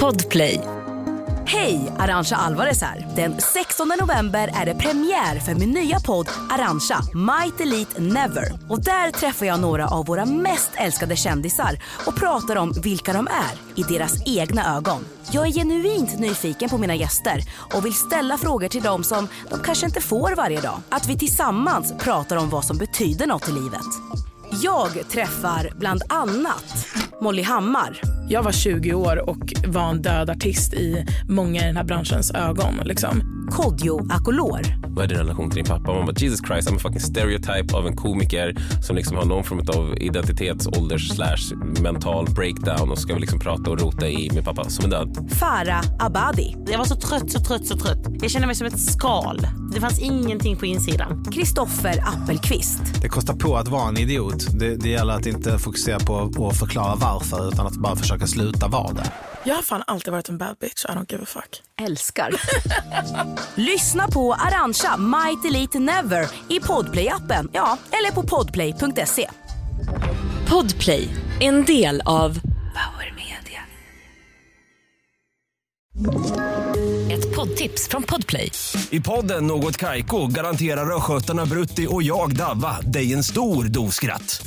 Podplay. Hej, Arantxa Alvarez här. Den 16 november är det premiär för min nya podd Arantxa, Might Elite Never. Och där träffar jag några av våra mest älskade kändisar och pratar om vilka de är i deras egna ögon. Jag är genuint nyfiken på mina gäster och vill ställa frågor till dem som de kanske inte får varje dag. Att vi tillsammans pratar om vad som betyder något i livet. Jag träffar bland annat Molly Hammar. Jag var 20 år och var en död artist i många i den här branschens ögon. Liksom. Kodjo Akolor. Vad är din relation till din pappa? Man bara Jesus Christ, I'm a fucking stereotype av en komiker som liksom har någon form av identitets, ålders slash mental breakdown och ska liksom prata och rota i min pappa som är död. Farah Abadi. Jag var så trött, så trött, så trött. Jag kände mig som ett skal. Det fanns ingenting på insidan. Kristoffer Appelqvist. Det kostar på att vara en idiot. Det, det gäller att inte fokusera på att förklara varför utan att bara försöka sluta vara det. Jag har fan alltid varit en bad bitch. I don't give a fuck. Älskar. Lyssna på Arantxa Might Elite Never i Podplay-appen. Ja, eller på podplay.se. Podplay, en del av Power Media. Ett poddtips från Podplay. I podden Något Kaiko garanterar östgötarna Brutti och jag, Davva, dig en stor dos skratt.